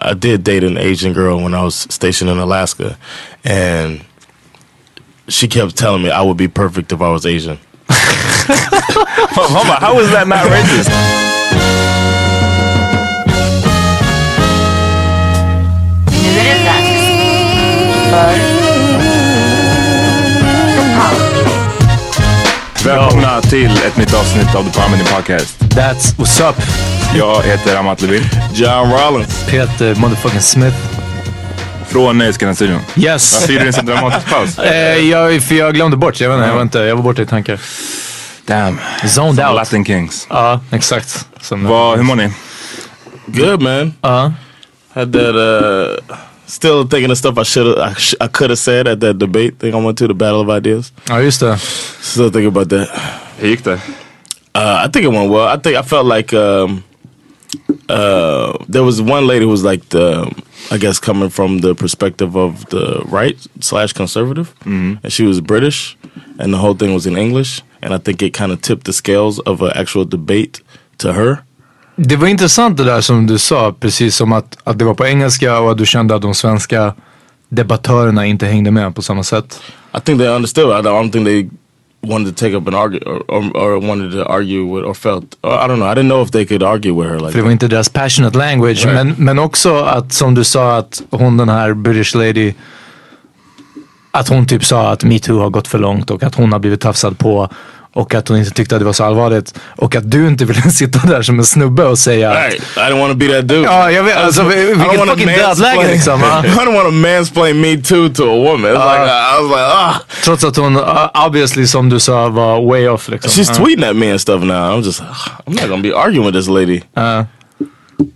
I did date an Asian girl when I was stationed in Alaska, and she kept telling me I would be perfect if I was Asian. Hold on, how is that not racist? Nu är det dags för Välkomna till ett nytt avsnitt av The Palmini Podcast. That's what's up. Jag heter Amat Levin John Rollins. Peter motherfucking Smith. från Nöjesguiden-studion. Yes. Varför gjorde du en sån dramatisk paus? Eh, jag, för jag glömde bort. Jag vet inte, jag var, inte, jag var borta i tankar. Damn. Zoned Som out. Latin Kings. Ja, exakt. Som, Vad, hur mår ni? Good man. Ja. Had that. uh Still thinking of stuff I should I, sh I could have said at that debate thing I went to, the battle of ideas. ja, just det. Still thinking about that. Hur gick det? Uh, I think it went well. I think I felt like um, uh, there was one lady who was like the, I guess coming from the perspective of the right slash conservative, and she was British, and the whole thing was in English, and I think it kind of tipped the scales of an actual debate to her. Det var intressant det där som du sa, precis som att, att det var på engelska och att du kände att de svenska debattörerna inte hängde med på samma sätt. I think they understood. I don't think they wanted to take up an argue or, or, or wanted to argue with or felt. Or I don't know. I didn't know if they could argue with her like För det var inte deras passionate language. Right. Men, men också att som du sa att hon den här British lady. Att hon typ sa att metoo har gått för långt och att hon har blivit tafsad på. Och att hon inte tyckte att det var så allvarligt. Och att du inte ville sitta där som en snubbe och säga att... Right. I didn't want to be that dude. Ja, jag vet. Alltså, don't vilket wanna fucking dödläge liksom. I don't want to mansplain me too to a woman. It's like I was like, ah. Trots att hon uh, obviously som du sa var way off liksom. She's tweeting at me and stuff now. I'm just, I'm not gonna be arguing with this lady.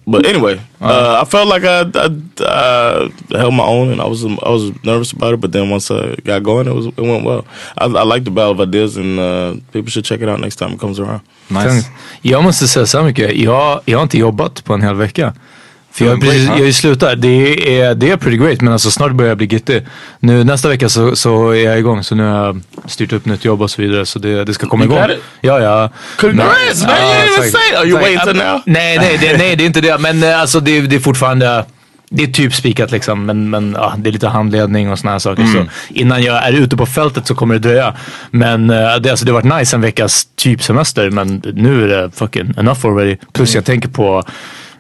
But anyway, uh, I felt like I, I uh, held my own, and I was I was nervous about it. But then once I got going, it was it went well. I, I like the Battle of Ideas, and uh, people should check it out next time it comes around. Nice. Jag måste säga så mycket. Jag, jag har inte jobbat på en hel vecka. För jag, Mm, precis, jag har ju slutat. Det är, det är pretty great men alltså snart börjar jag bli gittig. Nu nästa vecka så, så är jag igång så nu har jag styrt upp nytt jobb och så vidare så det, det ska komma igång. Ja, ja. Congrats, man! You didn't even say. Are you waiting now? Nej, nej, det, nej, det är inte det. Men eh, alltså det, det är fortfarande det är typ spikat liksom, men, men ja, det är lite handledning och såna här saker. Mm. Så innan jag är ute på fältet så kommer det dröja. Men eh, det, alltså, det har varit nice en veckas typ semester, men nu är det fucking enough already. Plus jag tänker på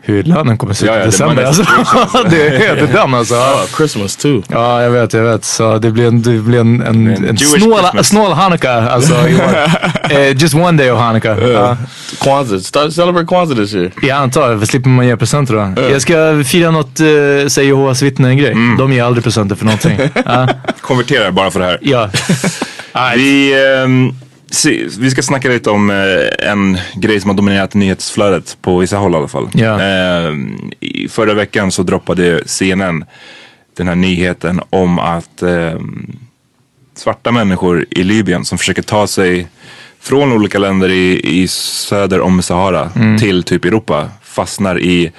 hur lönen kommer se ut Ja, ja, i det december. Alltså. det är helt den alltså. Oh, Christmas too. Ja, jag vet, jag vet. Så det blir en, det blir en, en, en snål, snål Hanukkah. Alltså, eh, just one day of Hanukkah. Ja. Kwanzaa. Start celebrate Kwanzaa this year. Jag antar, för slipper man ge presenter då. Jag ska fira något, uh, säg Jehovas vittnen-grej. De ger aldrig presenter för någonting. ja. Konverterar bara för det här. ja. Vi, ehm, se, vi ska snacka lite om eh, en grej som har dominerat nyhetsflödet på vissa håll i alla fall. Ehm, i förra veckan så droppade CNN den här nyheten om att ehm, svarta människor i Libyen som försöker ta sig från olika länder i, i söder om Sahara till typ Europa fastnar i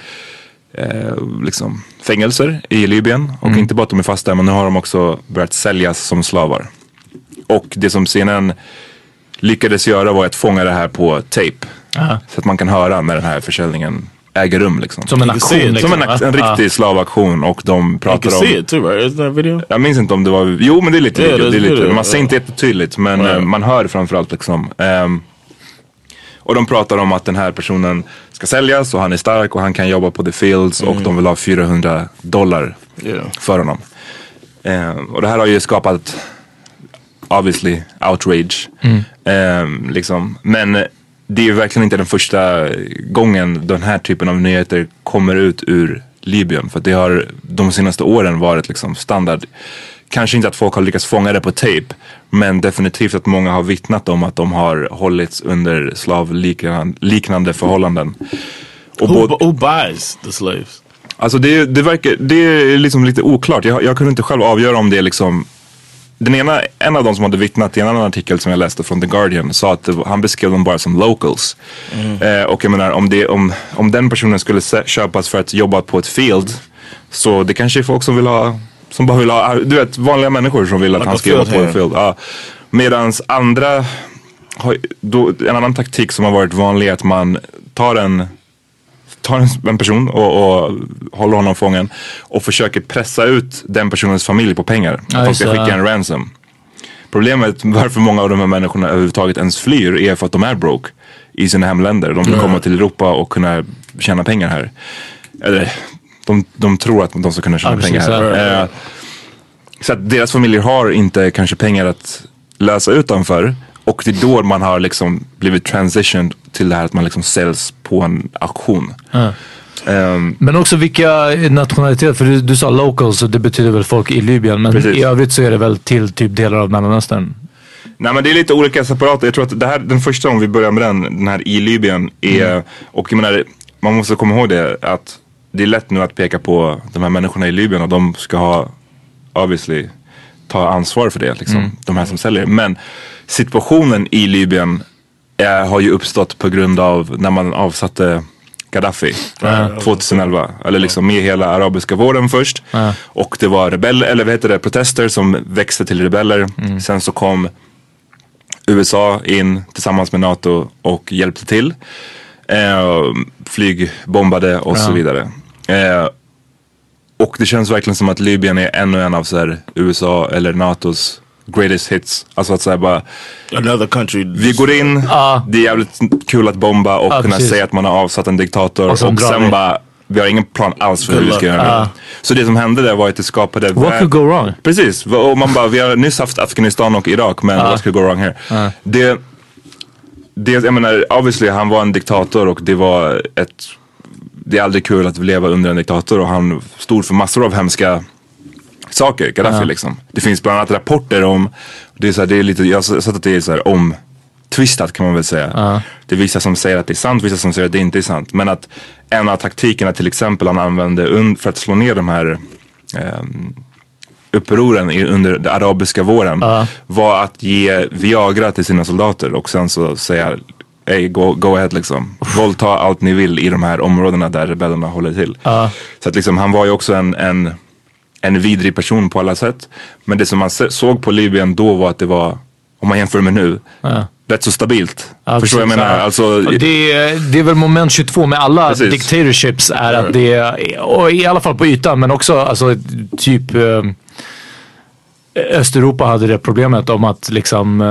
eh, liksom fängelser i Libyen. Och inte bara att de är fast där men nu har de också börjat säljas som slavar. Och det som CNN lyckades göra var att fånga det här på tape. Aha. Så att man kan höra när den här försäljningen äger rum. Liksom. Som en aktion liksom. Som en, en riktig slavaktion och de pratar om... it too, right? That video? Jag minns inte om det var, jo men det är lite Ja, video, det är lite, video, man ser inte jättetydligt men Ja. eh, man hör framförallt liksom. Ehm, och de pratar om att den här personen ska säljas och han är stark och han kan jobba på the fields och de vill ha 400 dollar Yeah. för honom. Ehm, och det här har ju skapat obviously outrage. Ehm, liksom. Men det är ju verkligen inte den första gången den här typen av nyheter kommer ut ur Libyen. För det har de senaste åren varit liksom standard. Kanske inte att folk har lyckats fånga det på tape. Men definitivt att många har vittnat om att de har hållits under slavliknande liknande förhållanden. Och Who, who buys the slaves? Alltså det, det verkar, det är liksom lite oklart. Jag, jag kunde inte själv avgöra om det är liksom den ena, en av de som hade vittnat i en annan artikel som jag läste från The Guardian sa att var- han beskrev dem bara som locals. Eh, och jag menar om, det, om, om den personen skulle köpas för att jobba på ett field så det kanske är folk som vill ha, som bara vill ha, du vet vanliga människor som vill att Like han ska jobba på hand. field. Ja. Medans andra, då, en annan taktik som har varit vanlig är att man tar en tar en, en person och, och håller honom fången och försöker pressa ut den personens familj på pengar. Att de ska skicka en ransom. Problemet varför många av de här människorna överhuvudtaget ens flyr är för att de är broke i sina hemländer. De vill komma till Europa och kunna tjäna pengar här. Eller de, de tror att de ska kunna tjäna Ja, pengar här. Eh, så att deras familjer har inte kanske pengar att lösa utanför. Och det är då man har liksom blivit transitioned till det här att man liksom säljs på en auktion. Ehm, Men också vilka nationaliteter, för du, du sa locals och det betyder väl folk i Libyen. Men Precis. i övrigt så är det väl till typ delar av Mellanöstern. Nej men det är lite olika separata. Jag tror att det här, den första om vi börjar med den, den här i Libyen är, och jag menar, man måste komma ihåg det att det är lätt nu att peka på de här människorna i Libyen och de ska ha, obviously, ta ansvar för det, liksom, de här som säljer. Men situationen i Libyen är, har ju uppstått på grund av när man avsatte Gaddafi 2011. Eller liksom med hela arabiska våren först. Och det var rebeller, eller vad heter det, protester som växte till rebeller. Sen så kom USA in tillsammans med NATO och hjälpte till. Eh, flygbombade och så vidare. Eh, och det känns verkligen som att Libyen är ännu en av så här, USA eller NATOs greatest hits. Alltså att säga bara, Another country. vi går in, det är jävligt kul att bomba och Ja, kunna precis. säga att man har avsatt en diktator. Och Och, sen bara, vi har ingen plan alls för hur vi ska göra det. Så det som hände där var att det skapade... What could go wrong? Precis, och man bara, vi har nyss haft Afghanistan och Irak men what could go wrong here? Det, det, jag menar, obviously han var en diktator och det var ett, det är aldrig kul att leva under en diktator och han stod för massor av hemska saker, Gaddafi liksom. Det finns bland annat rapporter om, det är, så här, det är lite, jag har sett att det är så här om twistat kan man väl säga. Det är vissa som säger att det är sant, vissa som säger att det inte är sant. Men att en av taktikerna till exempel han använde för att slå ner de här ehm, upproren under den arabiska våren var att ge Viagra till sina soldater och sen så säga Hey, go, go ahead liksom. Våldta allt ni vill i de här områdena där rebellerna håller till. Så att liksom han var ju också en, en, en vidrig person på alla sätt. Men det som man såg på Libyen då var att det var, om man jämför med nu, rätt så stabilt. Ja, Förstår vad jag menar? Alltså, det, är, det är väl moment 22 med alla Precis. dictatorships är att det är, och i alla fall på ytan, men också alltså, typ eh, Östeuropa hade det problemet om att liksom eh,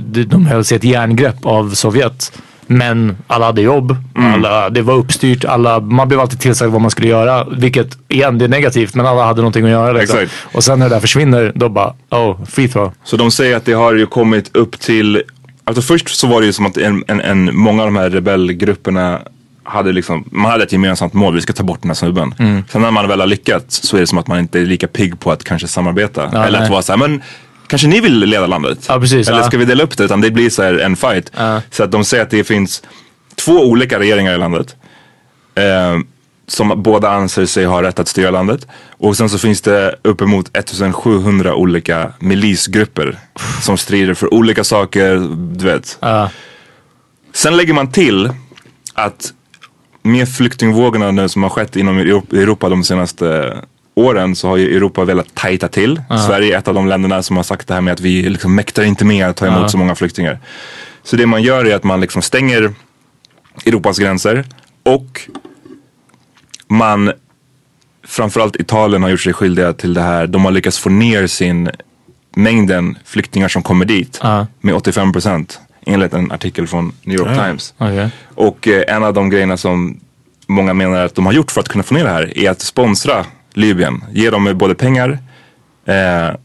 de- de höll sig ett järngrepp av Sovjet. Men alla hade jobb, Mm. alla, det var uppstyrt, alla, man blev alltid tillsagd vad man skulle göra. Vilket igen, det är negativt, men alla hade någonting att göra. Liksom. Exakt. Och sen när det där försvinner, då bara, oh, free throw. Så de säger att det har ju kommit upp till, alltså först så var det ju som att en, en, en, många av de här rebellgrupperna hade liksom, man hade ett gemensamt mål, vi ska ta bort den här snubben. Mm. Sen när man väl har lyckats så är det som att man inte är lika pigg på att kanske samarbeta. Ja, Eller nej. att vara såhär, men kanske ni vill leda landet? Ja, precis, Eller ja. ska vi dela upp det? Utan det blir så här en fight. Så att de säger att det finns två olika regeringar i landet. Eh, som båda anser sig ha rätt att styra landet. Och sen så finns det uppemot 1700 olika milisgrupper som strider för olika saker, du vet. Sen lägger man till att med flyktingvågorna nu som har skett inom Euro- Europa de senaste åren så har ju Europa velat tajta till. Sverige är ett av de länderna som har sagt det här med att vi liksom mäktar inte med att ta emot så många flyktingar. Så det man gör är att man liksom stänger Europas gränser och man framförallt Italien har gjort sig skyldiga till det här. De har lyckats få ner sin mängden flyktingar som kommer dit med 85 procent enligt en artikel från New York Times. Okej. Och eh, en av de grejerna som många menar att de har gjort för att kunna få ner det här är att sponsra Libyen. Ge dem både pengar, eh,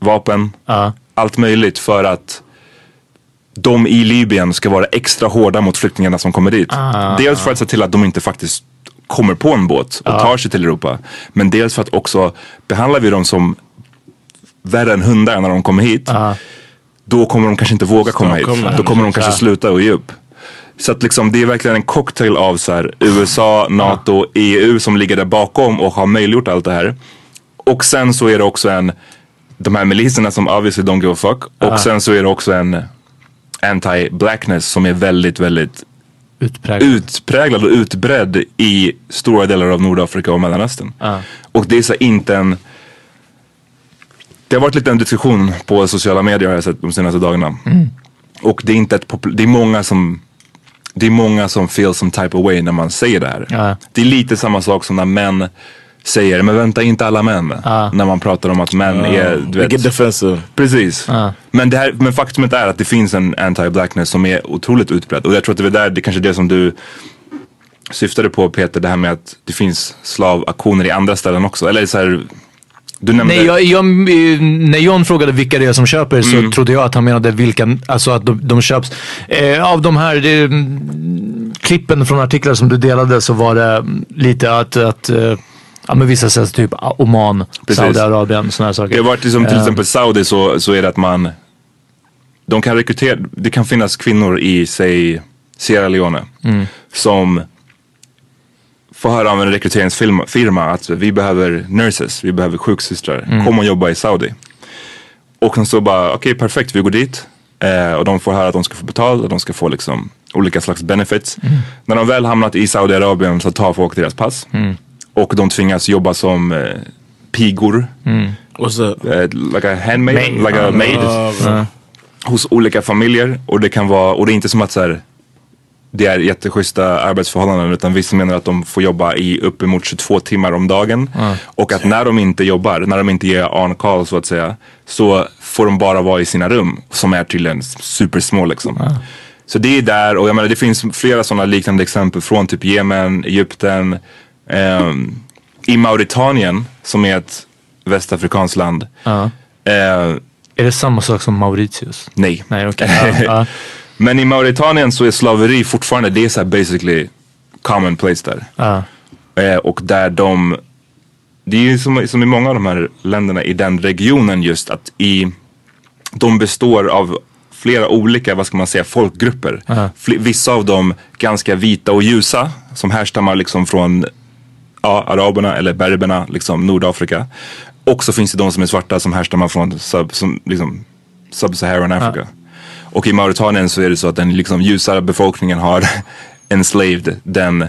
vapen, allt möjligt för att de i Libyen ska vara extra hårda mot flyktingarna som kommer dit. Dels för att se till att de inte faktiskt kommer på en båt och tar sig till Europa. Men dels för att också behandlar vi dem som värre än hundar när de kommer hit. Då kommer de kanske inte våga komma hit. Då kommer de kanske sluta och ge upp. Så att liksom det är verkligen en cocktail av så här, USA, NATO, EU som ligger där bakom och har möjliggjort allt det här. Och sen så är det också en, de här miliserna som obviously don't give a fuck. Och sen så är det också en anti-blackness som är väldigt, väldigt Utpräglad. utpräglad och utbredd i stora delar av Nordafrika och Mellanöstern. Och det är så inte en... Det har varit lite en diskussion på sociala medier har jag sett de senaste dagarna. Och det är inte ett det är många som det är många som feel some type of way när man säger det här. Ja. Det är lite samma sak som när män säger, men vänta inte alla män. När man pratar om att män är, du vet, defensive. Precis. Men, det här, men faktumet är att det finns en anti-blackness som är otroligt utbredd. Och jag tror att det är där, det är kanske det som du syftade på Peter, det här med att det finns slavaktioner i andra ställen också. Eller så här. Nej, jag, jag, när John frågade vilka det är som köper så trodde jag att han menade vilka, alltså att de, de köps. Eh, av de här det, mm, klippen från artiklar som du delade så var det mm, lite att, att eh, ja, men vissa säger typ Oman. Saudiarabien, sådana här saker. Det har varit liksom, till Eh, exempel Saudi så, så är det att man de kan rekrytera, det kan finnas kvinnor i säg Sierra Leone som får höra av en rekryteringsfirma firma att vi behöver nurses, vi behöver sjuksystrar, kom och jobba i Saudi. Och sen så bara, okej perfekt, vi går dit. Eh, och de får höra att de ska få betalt och de ska få liksom olika slags benefits. När de väl hamnat i Saudiarabien så tar folk deras pass. Och de tvingas jobba som eh, pigor. What's that? Eh, like a handmaid, Maid. like a maid. Uh, Hos olika familjer. Och det kan vara, och det är inte som att så här, det är jätteschyssta arbetsförhållanden utan vissa menar att de får jobba i uppemot 22 timmar om dagen. Och att när de inte jobbar, när de inte ger on call så att säga, så får de bara vara i sina rum som är tydligen supersmå liksom. Så det är där och jag menar det finns flera sådana liknande exempel från typ Jemen, Egypten, ehm, i Mauritanien som är ett västafrikanskt land. Ja. Eh, Är det samma sak som Mauritius? nej. Nej, okej. Men i Mauritanien så är slaveri fortfarande, det är så basically commonplace där. Ja. Eh, och där de, det är ju som, som i många av de här länderna i den regionen just att i, de består av flera olika, vad ska man säga, folkgrupper. Ja. Fl- vissa av dem ganska vita och ljusa som härstammar liksom från ja, araberna eller berberna, liksom Nordafrika. Och så finns det de som är svarta som härstammar från sub, som, liksom, Sub-Saharan Africa. Och i Mauritanien så är det så att den liksom ljusare befolkningen har enslaved den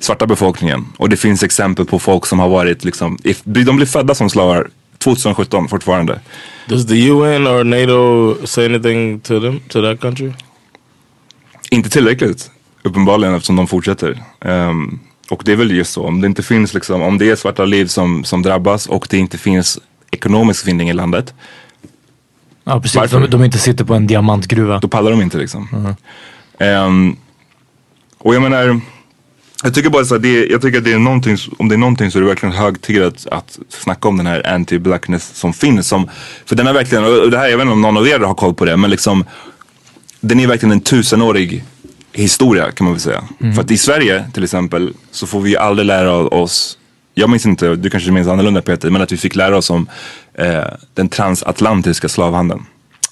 svarta befolkningen. Och det finns exempel på folk som har varit liksom, if, de blir födda som slavar 2017 fortfarande. Does the UN or NATO say anything to them, to that country? Inte tillräckligt, uppenbarligen eftersom de fortsätter. Ehm, och det är väl just så, om det inte finns liksom, om det är svarta liv som, som drabbas och det inte finns ekonomisk vinning i landet, Ja, precis. Varför? De, de inte sitter på en diamantgruva. då pallar de inte liksom. Ehm, och jag menar, jag tycker bara så att det, jag tycker att det är någonting, om det är någonting så är det verkligen hög tid att, att snacka om den här anti-blackness som finns. Som, för den är verkligen, och det här, jag vet inte om någon av er har koll på det, men liksom den är verkligen en tusenårig historia kan man väl säga. För att i Sverige till exempel så får vi ju aldrig lära oss, jag minns inte, du kanske minns annorlunda Peter, men att vi fick lära oss om eh, den transatlantiska slavhandeln.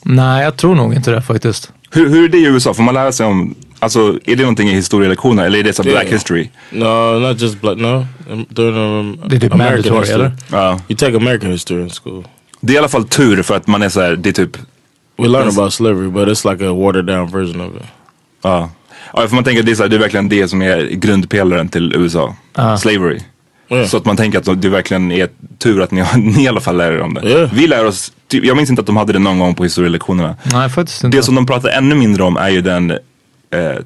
Nej, jag tror nog inte det faktiskt. Hur, hur är det i USA? Får man lära sig om, alltså är det någonting i historielektioner eller är det så black history? No, not just black. No, during um, Det är typ American mandatory, history. eller? Ja. You take American history in school. Det är i alla fall tur för att man är så här, det är typ, We learn about slavery, but it's like a watered down version of it. ja. Ja, för man tänker att det är, så här, det är verkligen det som är grundpelaren till USA. Ja. Slavery. Så att man tänker att det verkligen är tur att ni, har- ni i alla fall lär er om det. Ja. Vi lär oss, typ, jag minns inte att de hade det någon gång på historielektionerna. Nej, faktiskt inte. Det som de pratar ännu mindre om är ju den eh,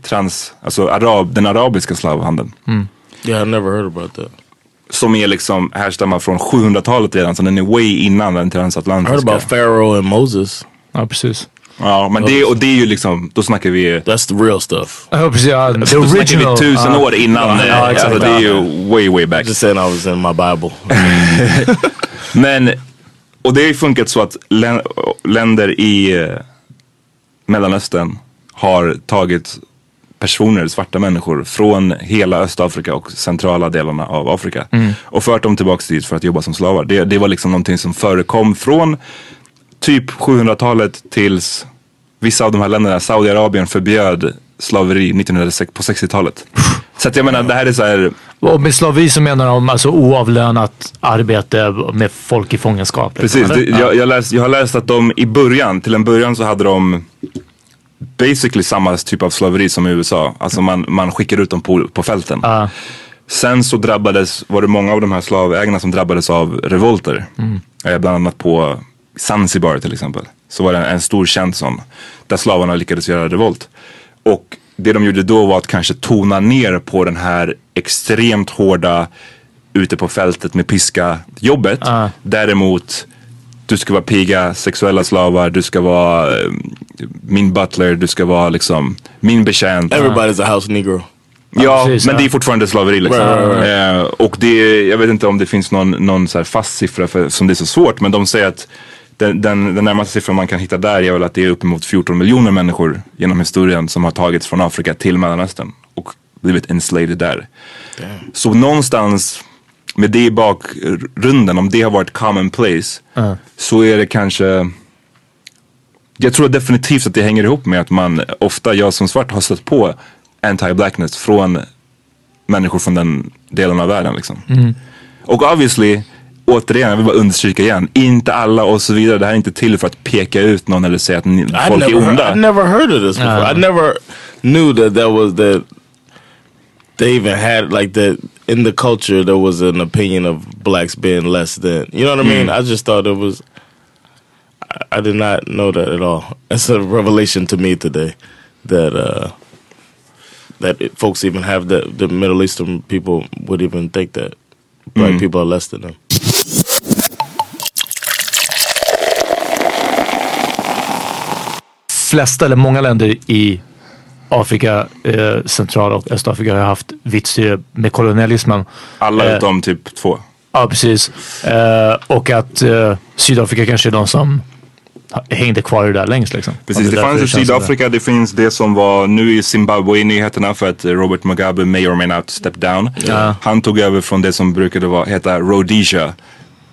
trans, alltså arab, den arabiska slavhandeln. Yeah, I never heard about that. Som är liksom härstammar från 700-talet redan, så den är way innan den I heard transatlantiska. about Pharaoh and Moses. Ja, precis. Ja, men det, och det är ju liksom, då snackar vi That's the real stuff. Ja, precis. Ja, the Då snackar original. vi tusen ja. år innan. Ja, eh, ja, exakt. alltså, det är ju way way back. Just saying I was in my Bible. Men, och det har ju funkat så att län, länder i eh, Mellanöstern har tagit personer, svarta människor från hela Östafrika och centrala delarna av Afrika och fört dem tillbaks dit för att jobba som slavar. Det, det var liksom någonting som förekom från typ 700-talet tills vissa av de här länderna, Saudiarabien förbjöd slaveri 1906 på 60-talet. Så att jag menar, det här är så här, Och med slaveri så menar de alltså oavlönat arbete med folk i fångenskap. liksom, Precis, det, jag, jag, läst, jag har läst att de i början, till en början så hade de basically samma typ av slaveri som i USA. Alltså man, man skickar ut dem på, på fälten. Ja. Sen så drabbades, var det många av de här slavägarna som drabbades av revolter. Eh, bland annat på Zanzibar till exempel. Så var det en, stor känd sån. Där slavarna lyckades göra revolt. Och det de gjorde då var att kanske tona ner på den här extremt hårda ute på fältet med piska jobbet. Däremot du ska vara piga, sexuella slavar, du ska vara eh, min butler, du ska vara liksom min betjänt. Everybody's a house negro. Ja, precis, men ja. det är fortfarande slaveri liksom. Right, right, Eh, och det, jag vet inte om det finns någon, någon så här fast siffra för, som det är så svårt. Men de säger att den, den, den närmaste siffran man kan hitta där är väl att det är uppemot 14 miljoner människor genom historien som har tagits från Afrika till Mellanöstern och blivit enslaved där. Så någonstans med det i bakgrunden, om det har varit commonplace, så är det kanske jag tror definitivt att det hänger ihop med att man ofta, jag som svart, har stött på anti-blackness från människor från den delen av världen. Liksom. Och obviously, återigen, jag vill bara understryka igen, inte alla och så vidare. Det här är inte till för att peka ut någon eller säga att ni, folk är never, heard, onda. I never heard of this before. I never knew that that was that they even had like that in the culture. There was an opinion of blacks being less than. You know what I mean? I just thought it was. I, I did not know that at all. It's a revelation to me today that uh, that it, folks even have that. The Middle Eastern people would even think that black people are less than them. Flesta eller många länder i Afrika, eh, Central och Östafrika har haft vitt styre med kolonialismen. Alla Eh, utom typ två. Ja, precis. Eh, och att eh, Sydafrika kanske är de som hängde kvar det där längst. Liksom. Precis, det därför fanns i Sydafrika, det finns det som var nu i Zimbabwe i nyheterna för att Robert Mugabe may or may not step down. Han tog över från det som brukade vara, heta Rhodesia.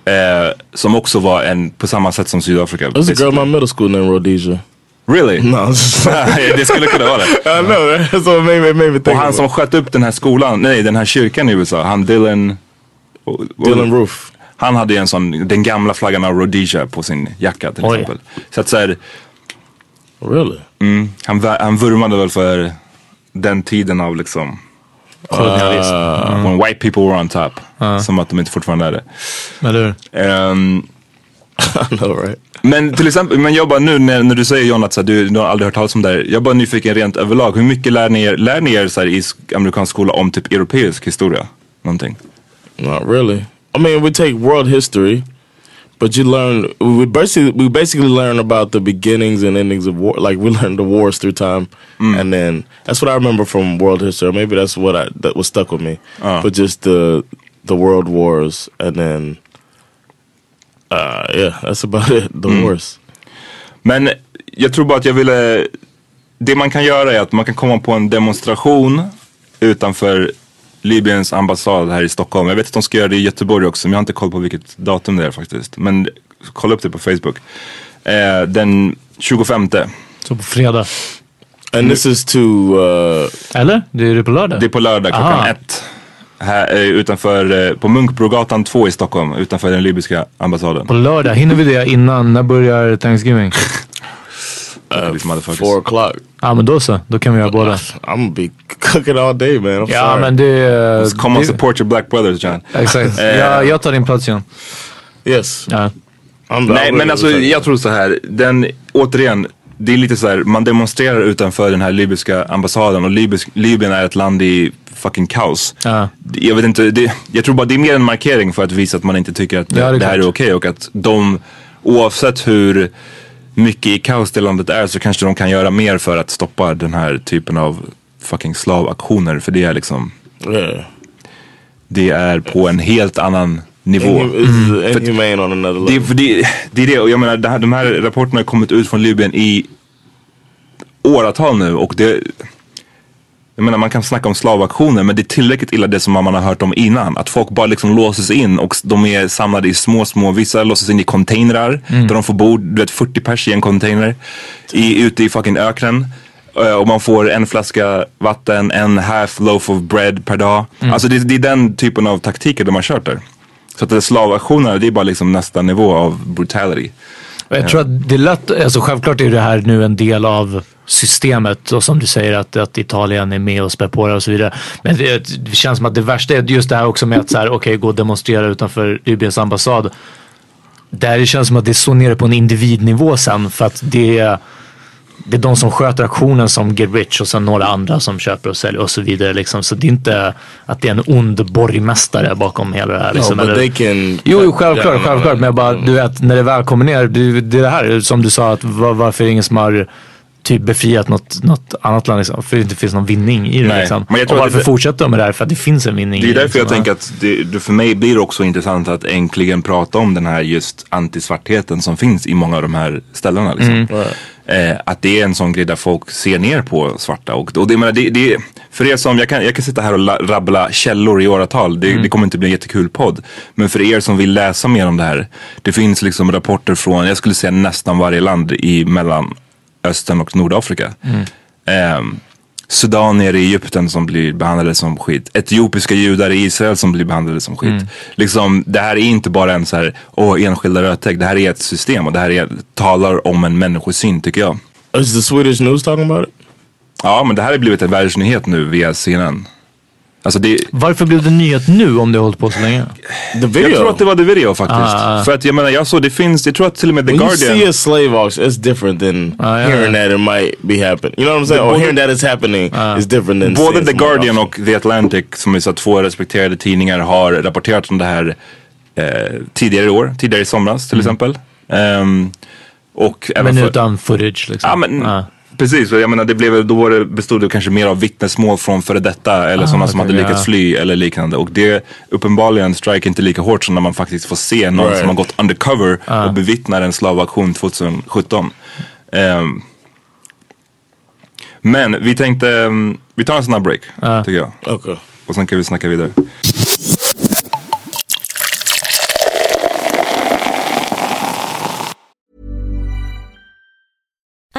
Eh, som också var en, på samma sätt som Sydafrika. There's a girl in my middle school named Rhodesia. Really? No, det skulle kunna vara det. I know. That's what made me, made me think Och han som sköt upp den här skolan, nej den här kyrkan i USA, han Dylan... Dylan Roof. Han hade ju en sån, den gamla flaggan av Rhodesia på sin jacka till Oj. exempel. Så att så här, Really? mm, han, han vurmade väl för den tiden av liksom, Kolonialism. when white people were on top. Som att de inte fortfarande är det. Eller hur? I know, right? Men till exempel, men jag bara nu när, när du säger John att så här, du, du har aldrig hört talas om det här. Jag bara nyfiken rent överlag. Hur mycket lär ni er, lär ni er så här, i sk- amerikansk skola om typ europeisk historia? Någonting? Not really. I mean, we take world history, but you learn. We basically we basically learn about the beginnings and endings of war. Like we learn the wars through time, and then that's what I remember from world history. Maybe that's what I that was stuck with me. Uh. But just the the world wars, and then uh, yeah, that's about it. The wars. Men jag tror bara att jag ville, det man kan göra är att man kan komma på en demonstration utanför Libyens ambassad här i Stockholm. Jag vet att de ska göra det i Göteborg också men jag har inte koll på vilket datum det är faktiskt. Men kolla upp det på Facebook. Eh, den 25. Så på fredag. And this is to uh, Eller? Det är det på lördag? Det är på lördag klockan Aha. ett. Här, eh, utanför, eh, på Munkbrogatan 2 i Stockholm, utanför den libyska ambassaden. På lördag. Hinner vi det innan? När börjar Thanksgiving? Motherfuckers. four o'clock. Ja men då så. Då kan vi göra båda. I'm gonna be cooking all day, man. I'm Ja sorry. men det... Come on support your black brothers John. Exakt. Eh, Jag, jag tar din plats igen. yes. Ja. Nej men alltså jag tror så här, den, återigen, det är lite så här, man demonstrerar utanför den här libyska ambassaden och Libysk, Libyen är ett land i fucking kaos. Ja. Jag vet inte, det, jag tror bara det är mer en markering för att visa att man inte tycker att det, Ja, det det här är okej och att de, oavsett hur mycket i kaos det landet är så kanske de kan göra mer för att stoppa den här typen av fucking slavaktioner för det är liksom, yeah. det är på en helt annan nivå. Inhumane on another Det, level. det, det är det, och jag menar det här, de här rapporterna har kommit ut från Libyen i åratal nu och det jag menar man kan snacka om slavaktioner men det är tillräckligt illa det som man har hört om innan. Att folk bara liksom låses in och de är samlade i små, små, vissa låses in i containrar där de får bo, du vet 40 pers i en container. I, ute i fucking öknen. Eh, Och man får en flaska vatten, en half loaf of bread per dag. Alltså det, det är den typen av taktiker de har kört där. Så att slavaktionerna, det är bara liksom nästa nivå av brutality. Jag tror att det är lätt, alltså självklart är det här nu en del av systemet och som du säger att, att Italien är med och spär på det och så vidare. Men det, det känns som att det värsta är just det här också med att så här, okej, gå och demonstrera utanför Libyens ambassad. Där det känns som att det är så nere på en individnivå sen för att det är, det är de som sköter aktionen som get rich och sen några andra som köper och säljer och så vidare. Liksom. Så det är inte att det är en ond borgmästare bakom hela det här. No, Liksom, but eller- can. Jo, jo självklart, Yeah, självklart. Men jag bara, du vet, när det väl kommer ner, det, det är det här som du sa, att var, varför är det ingen som har typ befriat något, något annat land, liksom, för det inte finns någon vinning i det. Nej, Liksom. men jag Och tror att varför det- fortsätter de med det här? För att det finns en vinning Det är i därför jag liksom. tänker att det, det för mig blir det också intressant att äntligen prata om den här just antisvartheten som finns i många av de här ställena. Liksom. Eh, att det är en sån grej där folk ser ner på svarta. Och, och det, jag menar, det, det, för er som, jag kan, jag kan sitta här och la, rabbla källor i åratal. Det, det kommer inte bli en jättekul podd. Men för er som vill läsa mer om det här. Det finns liksom rapporter från, jag skulle säga nästan varje land i Mellanöstern och Nordafrika. Ehm, Sudanier i Egypten som blir behandlade som skit. Etiopiska judar i Israel som blir behandlade som skit. Liksom, det här är inte bara en så här, åh, enskilda rötägg. Det här är ett system och det här är, talar om en människosyn tycker jag. Is the Swedish news talking about it? Ja, men det här har blivit en världsnyhet nu via CNN. Alltså det, Varför blev det nyhet nu om det har hållit på så länge? The video. jag tror att det var the video faktiskt. Ah, ah. För att jag menar, jag såg, det finns, jag tror att till och med The when you Guardian. see a slave auction, it's different than Ah, yeah. hearing that it might be happening. You know what I'm saying? Or både- hearing that it's happening is different than Både The Guardian och The Atlantic som är så två respekterade tidningar har rapporterat om det här eh, tidigare i år, tidigare i somras till exempel. Ehm, och även Men för, utan footage liksom. Ja men Ah. Precis, för jag menar det blev, då var det, bestod det kanske mer av vittnesmål från före detta eller Ah, sådana som okej, hade lyckats fly eller liknande. Och det uppenbarligen strike inte lika hårt som när man faktiskt får se någon Right. som har gått undercover Ah. och bevittnar en slavaktion 2017. Ehm, men vi tänkte, ehm, vi tar en snabb break Ah. tycker jag. Okay. Och sen kan vi snacka vidare.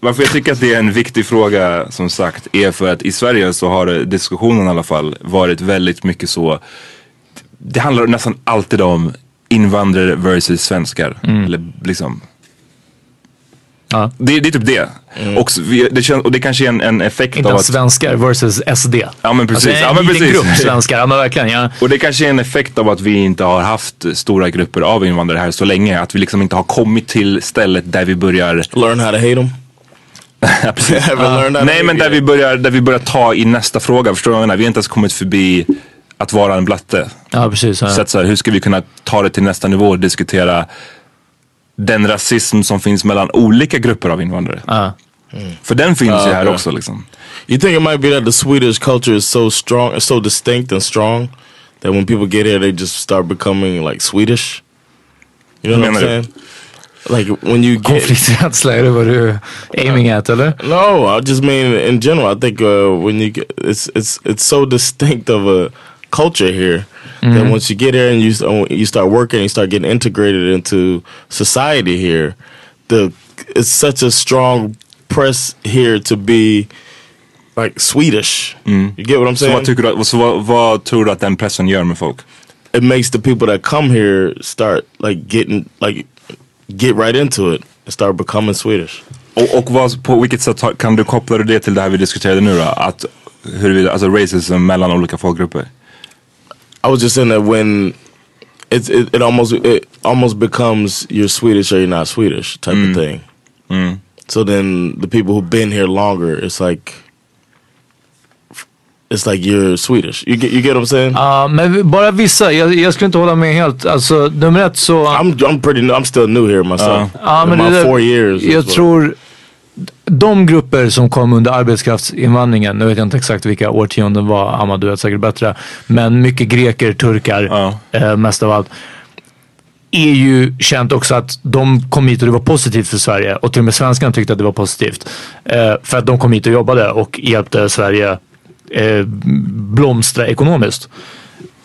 Varför jag tycker att det är en viktig fråga som sagt är för att i Sverige så har diskussionen i alla fall varit väldigt mycket så. Det handlar nästan alltid om invandrare versus svenskar. Eller liksom. Ja. Det, det är typ det. Och, så vi- det känns, och det kanske är en, en effekt Inte av att... svenskar versus SD. Ja men precis. Alltså, ja, en men precis. grupp svenskar, ja men verkligen. Ja. Och det kanske är en effekt av att vi inte har haft stora grupper av invandrare här så länge. Att vi liksom inte har kommit till stället där vi börjar Learn how to hate them. Nej men där vi, börjar, där vi börjar ta i nästa fråga, förstår du vad jag menar? Vi har inte ens kommit förbi att vara en blatte. Ja, precis. Ja. Så att så här, hur ska vi kunna ta det till nästa nivå och diskutera den rasism som finns mellan olika grupper av invandrare? Ja. För den finns ju här okay. också liksom. You think it might be that the Swedish culture is so strong, so distinct and strong that when people get here, they just start becoming like Swedish? You know what I'm Menar du? saying? Like when you get Konflikträdsla, är det vad du är aiming at eller? no, I just mean in general. I think uh, when you get it's it's it's so distinct of a culture here that mm-hmm. once you get here and you uh, you start working, you start getting integrated into society here. The it's such a strong press here to be like Swedish. Mm. You get what I'm Så, saying? vad, tycker du, att- så vad, vad tror du att den pressen gör med folk? it makes the people that come here start like getting like get right into it and start becoming Swedish. Och, och vad, på vilket sätt kan du koppla det till det här vi diskuterade nu då? Att huruvida, alltså racism mellan olika folkgrupper? I was just saying that when it's it, it almost it almost becomes you're Swedish or you're not Swedish type of thing. So then the people who've been here longer, it's like it's like you're Swedish. You get you get what I'm saying? Ja, men bara vissa. Jag, jag skulle inte hålla med helt. Alltså nummer ett så... I'm I'm pretty new, I'm still new here myself. Ja, In men my det four years. Jag tror de grupper som kom under arbetskraftsinvandringen, nu vet jag inte exakt vilka årtionden var, Amma du vet säkert bättre. Men mycket greker, turkar, Ja. eh, mest av allt. Är ju känt också att de kom hit och det var positivt för Sverige. Och till och med svenskarna tyckte att det var positivt. Eh, för att de kom hit och jobbade och hjälpte Sverige eh, blomstra ekonomiskt.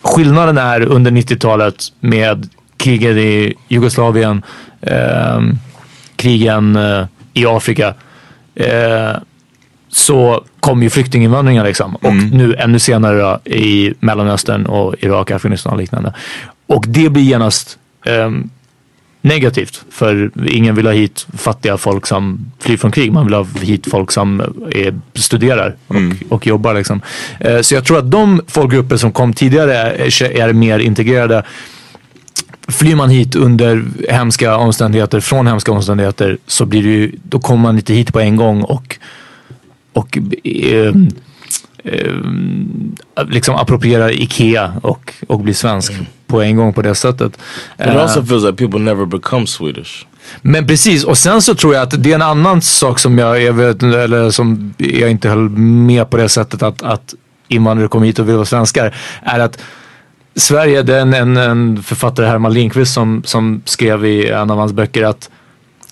Skillnaden är under 90-talet med kriget i Jugoslavien, eh, krigen eh, i Afrika. Eh, så kom ju flyktinginvandringen liksom. Och nu ännu senare då, i Mellanöstern och Irak, Afghanistan och liknande. Och det blir genast ehm, negativt. För ingen vill ha hit fattiga folk som flyr från krig. Man vill ha hit folk som är, studerar och, och jobbar. Liksom. Eh, så jag tror att de folkgrupper som kom tidigare är, mer integrerade. Flyr man hit under hemska omständigheter, från hemska omständigheter, så blir det ju, då kommer man inte hit på en gång och, och eh, eh, liksom approprierar Ikea och, och blir svensk på en gång på det sättet. But it Eh, also feels like people never become Swedish. men precis, och sen så tror jag att det är en annan sak som jag, jag vet, eller som jag inte höll med på det sättet att, att invandrare kommer hit och vill vara svenskar. Är att Sverige, det är en, en, en författare, Herman Lindqvist, som, som skrev i en av hans böcker att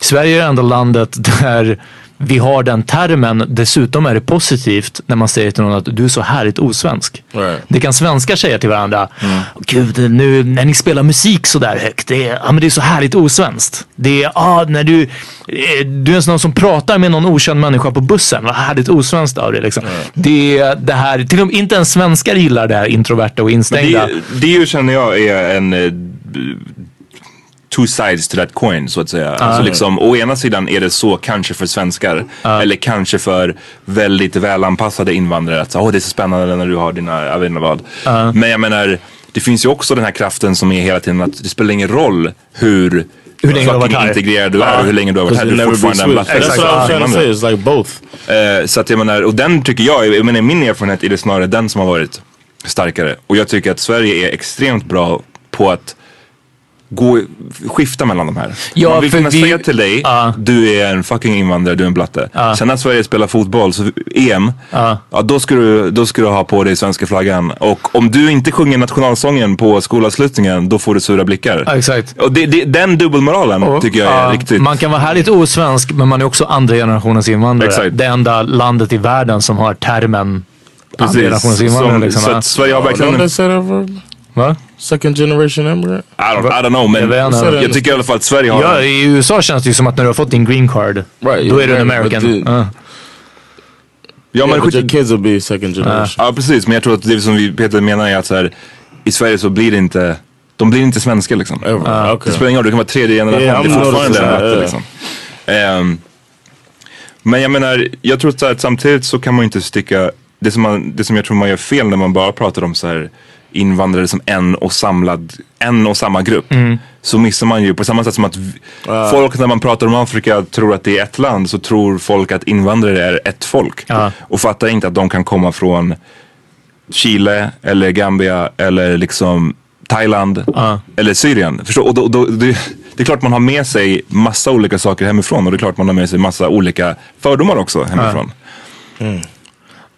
Sverige är det enda landet där vi har den termen. Dessutom är det positivt när man säger till någon att du är så härligt osvensk. Right. Det kan svenskar säga till varandra. Gud, nu när ni spelar musik så där högt. Det är, ja, men det är så härligt osvenskt. Det är, ah, när du, eh, du är en sån som pratar med någon okänd människa på bussen. Vad härligt osvenskt av det liksom. Det är det här, till och med inte ens svenskar gillar det här introverta och Men instängda. det, det ju känner jag är en eh, two sides to that coin så att säga. Alltså liksom, å ena sidan är det så kanske för svenskar eller kanske för väldigt välanpassade invandrare att oh, det är så spännande när du har dina, jag vet inte vad. Men jag menar, det finns ju också den här kraften som är hela tiden att det spelar ingen roll hur Hur länge du har varit här. integrerad du är och hur länge du har varit här. Du är fortfarande en blatte. That's what I'm trying to say. Like both. Eh, så att jag menar, och den tycker jag, jag menar, min erfarenhet är det snarare den som har varit starkare. Och jag tycker att Sverige är extremt bra på att gå, skifta mellan de här. Ja, Man vill kunna vi- säga till dig, Ja. du är en fucking invandrare, du är en blatte. Ja. Sen när Sverige spelar fotboll, så EM, Ja. ja, då, ska du, då ska du ha på dig svenska flaggan. Och om du inte sjunger nationalsången på skolavslutningen, då får du sura blickar. Ja, exakt. Och det, det, den dubbelmoralen tycker jag är riktigt... Man kan vara härligt osvensk men man är också andra generationens invandrare. Exakt. Det enda landet i världen som har termen andra Precis. generationens invandrare. Som, Liksom, så att Sverige har verkligen... Va? second generation immigrant? I don't, I don't know, men Jag vet inte. jag tycker i alla fall att Sverige har... Ja, I USA känns det ju som att när du har fått din green card, Right, då är du en American, the- Ja. ja, Yeah, men but your skit, kids will be second generation. ja, precis. Men jag tror att det som vi, Peter menar är att så här, i Sverige så blir det inte... De blir inte svenska liksom. Det Okay. spelar ingen roll, du kan vara tredje generation. Yeah, det är fortfarande yeah. liksom. Ehm, men jag menar, jag tror att, så här, att samtidigt så kan man ju inte sticka... Det som, man, det som jag tror man gör fel när man bara pratar om så här invandrare som en och samlad, en och samma grupp. Så missar man ju på samma sätt som att v- folk när man pratar om Afrika tror att det är ett land så tror folk att invandrare är ett folk. Ja. Och fattar inte att de kan komma från Chile eller Gambia eller liksom Thailand eller Syrien. Förstår? Och då, då, det, det är klart man har med sig massa olika saker hemifrån och det är klart man har med sig massa olika fördomar också hemifrån.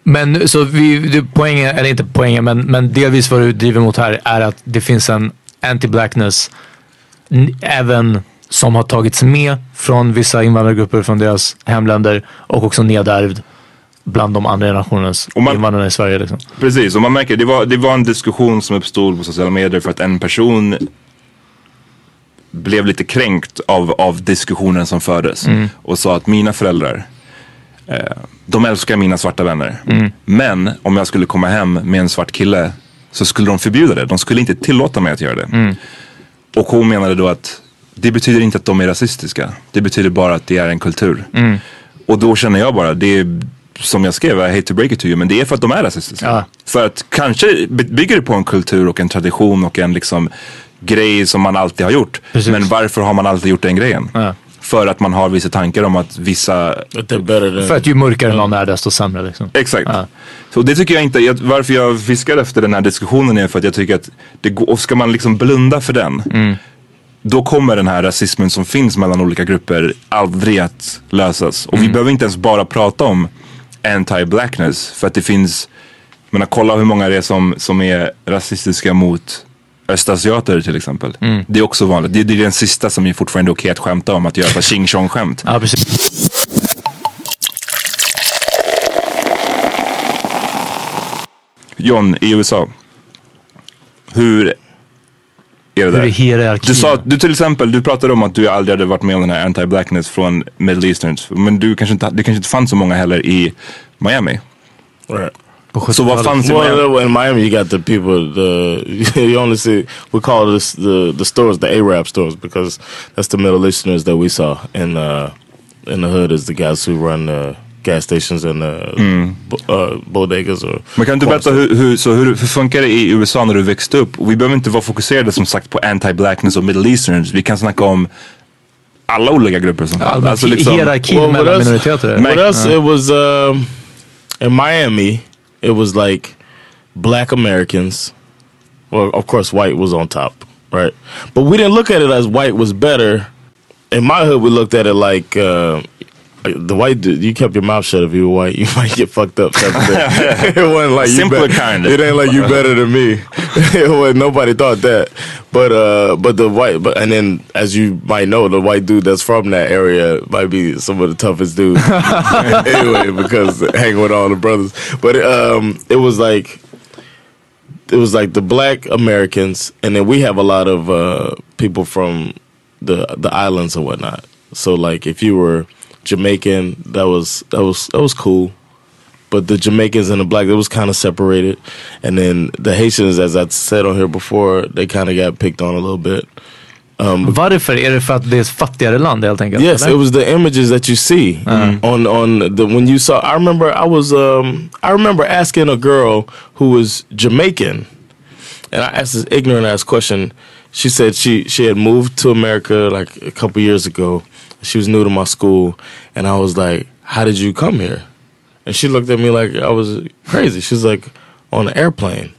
Men så vi, poängen, eller inte poängen, men, men delvis vad du driver mot här är att det finns en anti-blackness även som har tagits med från vissa invandrargrupper från deras hemländer och också nedärvd bland de andra generationens man- invandrarna i Sverige. Liksom. Precis, och man märker det var, det var en diskussion som uppstod på sociala medier för att en person blev lite kränkt av, av diskussionen som fördes och sa att mina föräldrar de älskar mina svarta vänner. Men om jag skulle komma hem med en svart kille så skulle de förbjuda det. De skulle inte tillåta mig att göra det. Och hon menade då att det betyder inte att de är rasistiska. Det betyder bara att det är en kultur. Och då känner jag bara, det är som jag skrev, I hate to break it to you, men det är för att de är rasistiska. Ja. För att kanske by- bygger det på en kultur och en tradition och en liksom grej som man alltid har gjort. Precis. Men varför har man alltid gjort den grejen? Ja. För att man har vissa tankar om att vissa. För att ju mörkare någon är desto sämre. Liksom. Exakt. Ja. Så det tycker jag inte, jag, varför jag fiskar efter den här diskussionen är för att jag tycker att det går, och ska man liksom blunda för den då kommer den här rasismen som finns mellan olika grupper aldrig att lösas. Och vi behöver inte ens bara prata om anti-blackness för att det finns, jag menar kolla hur många det är som, som är rasistiska mot östasiater till exempel. Det är också vanligt. Det, det är den sista som är fortfarande okej att skämta om, att göra ett ching chong skämt. Ja, precis. John, i USA. Hur är det Hur där? är hierarkin? Du sa, du till exempel, du pratade om att du aldrig hade varit med om den här anti-blackness från Middle Easterns. Men du kanske inte, det kanske inte fanns så många heller i Miami. Right. På Så vad 70-talet. fanns i Miami? Well, in Miami, you got the people. The you only see we call this the the stores the Arab stores because that's the Middle Easterners that we saw in uh, in the hood is the guys who run uh, gas stations and uh, bo- uh, bodegas or. Men kan du berätta hur, hur, så hur, hur funkar det i USA när du växte upp? Vi behöver inte vara fokuserade som sagt på anti-blackness och Middle Easterns. Vi kan snacka om alla olika grupper som Allmänt Alltså liksom- hierarkin Well, mellan minoriteter. Men- With us, it was um, in Miami. It was like black Americans. Well, of course, white was on top, right? But we didn't look at it as white was better. In my hood, we looked at it like uh, the white dude, you kept your mouth shut if you were white, you might get fucked up. of it wasn't like Simpler kind. It ain't like you better than me. it was, nobody thought that. But uh, but the white, but and then as you might know, the white dude that's from that area might be some of the toughest dudes. anyway, because hanging with all the brothers. But um, it was like it was like the black Americans, and then we have a lot of uh, people from the the islands and whatnot. So like if you were Jamaican, that was that was that was cool. But the Jamaicans and the black, it was kind of separated, and then the Haitians, as I said on here before, they kind of got picked on a little bit. Um, Varför? Är det för att det är ett fattigare land helt enkelt? Yes, it was the images that you see on on the when you saw. I remember I was um I remember asking a girl who was Jamaican, and I asked this ignorant ass question. She said she she had moved to America like a couple years ago. She was new to my school, and I was like, "How did you come here?" And she looked at me like I was crazy. She's like, "On an airplane."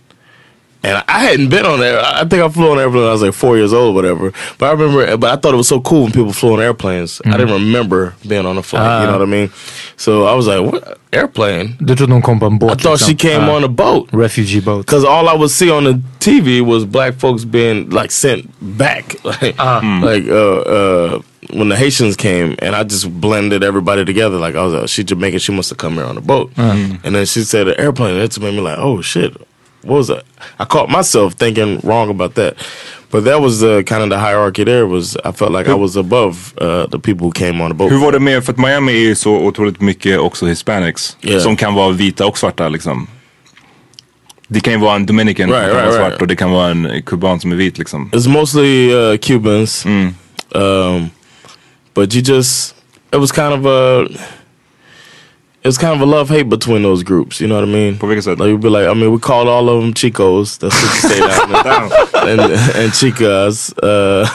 And I hadn't been on there. I think I flew on an airplane when I was like four years old, whatever. But I remember, but I thought it was so cool when people flew on airplanes. I didn't remember being on a flight. you know what I mean? So I was like, "What airplane?" Du trodde hon kom på en båt? I thought she came Ja. on a boat Refugee boat. because all I would see on the TV was black folks being like sent back, like hmm. like uh, uh, when the Haitians came, and I just blended everybody together. Like I was, like, she Jamaican, she must have come here on a boat, and then she said an airplane. It made me like, oh shit, what was that? I caught myself thinking wrong about that, but that was the kind of the hierarchy. There was I felt like I was above uh, the people who came on the boat. Hur var det med, för att Miami är ju så otroligt mycket också hispanics. Yeah. Som kan vara vita och svarta liksom. Det kan ju vara en dominican Right, som kan right, vara right. svart och det kan vara en kuban som är vit liksom. It's mostly uh, Cubans, um, but you just it was kind of a it was kind of a love hate between those groups. You know what I mean? På vilket sätt? Like we'd be like, I mean, we called all of them Chicos. That's what you say down there. and and Chicas, uh,